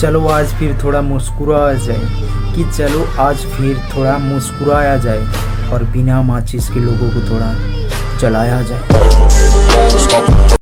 चलो आज फिर थोड़ा मुस्कुराया जाए, कि चलो आज फिर थोड़ा मुस्कुराया जाए और बिना माचिस के लोगों को थोड़ा जलाया जाए।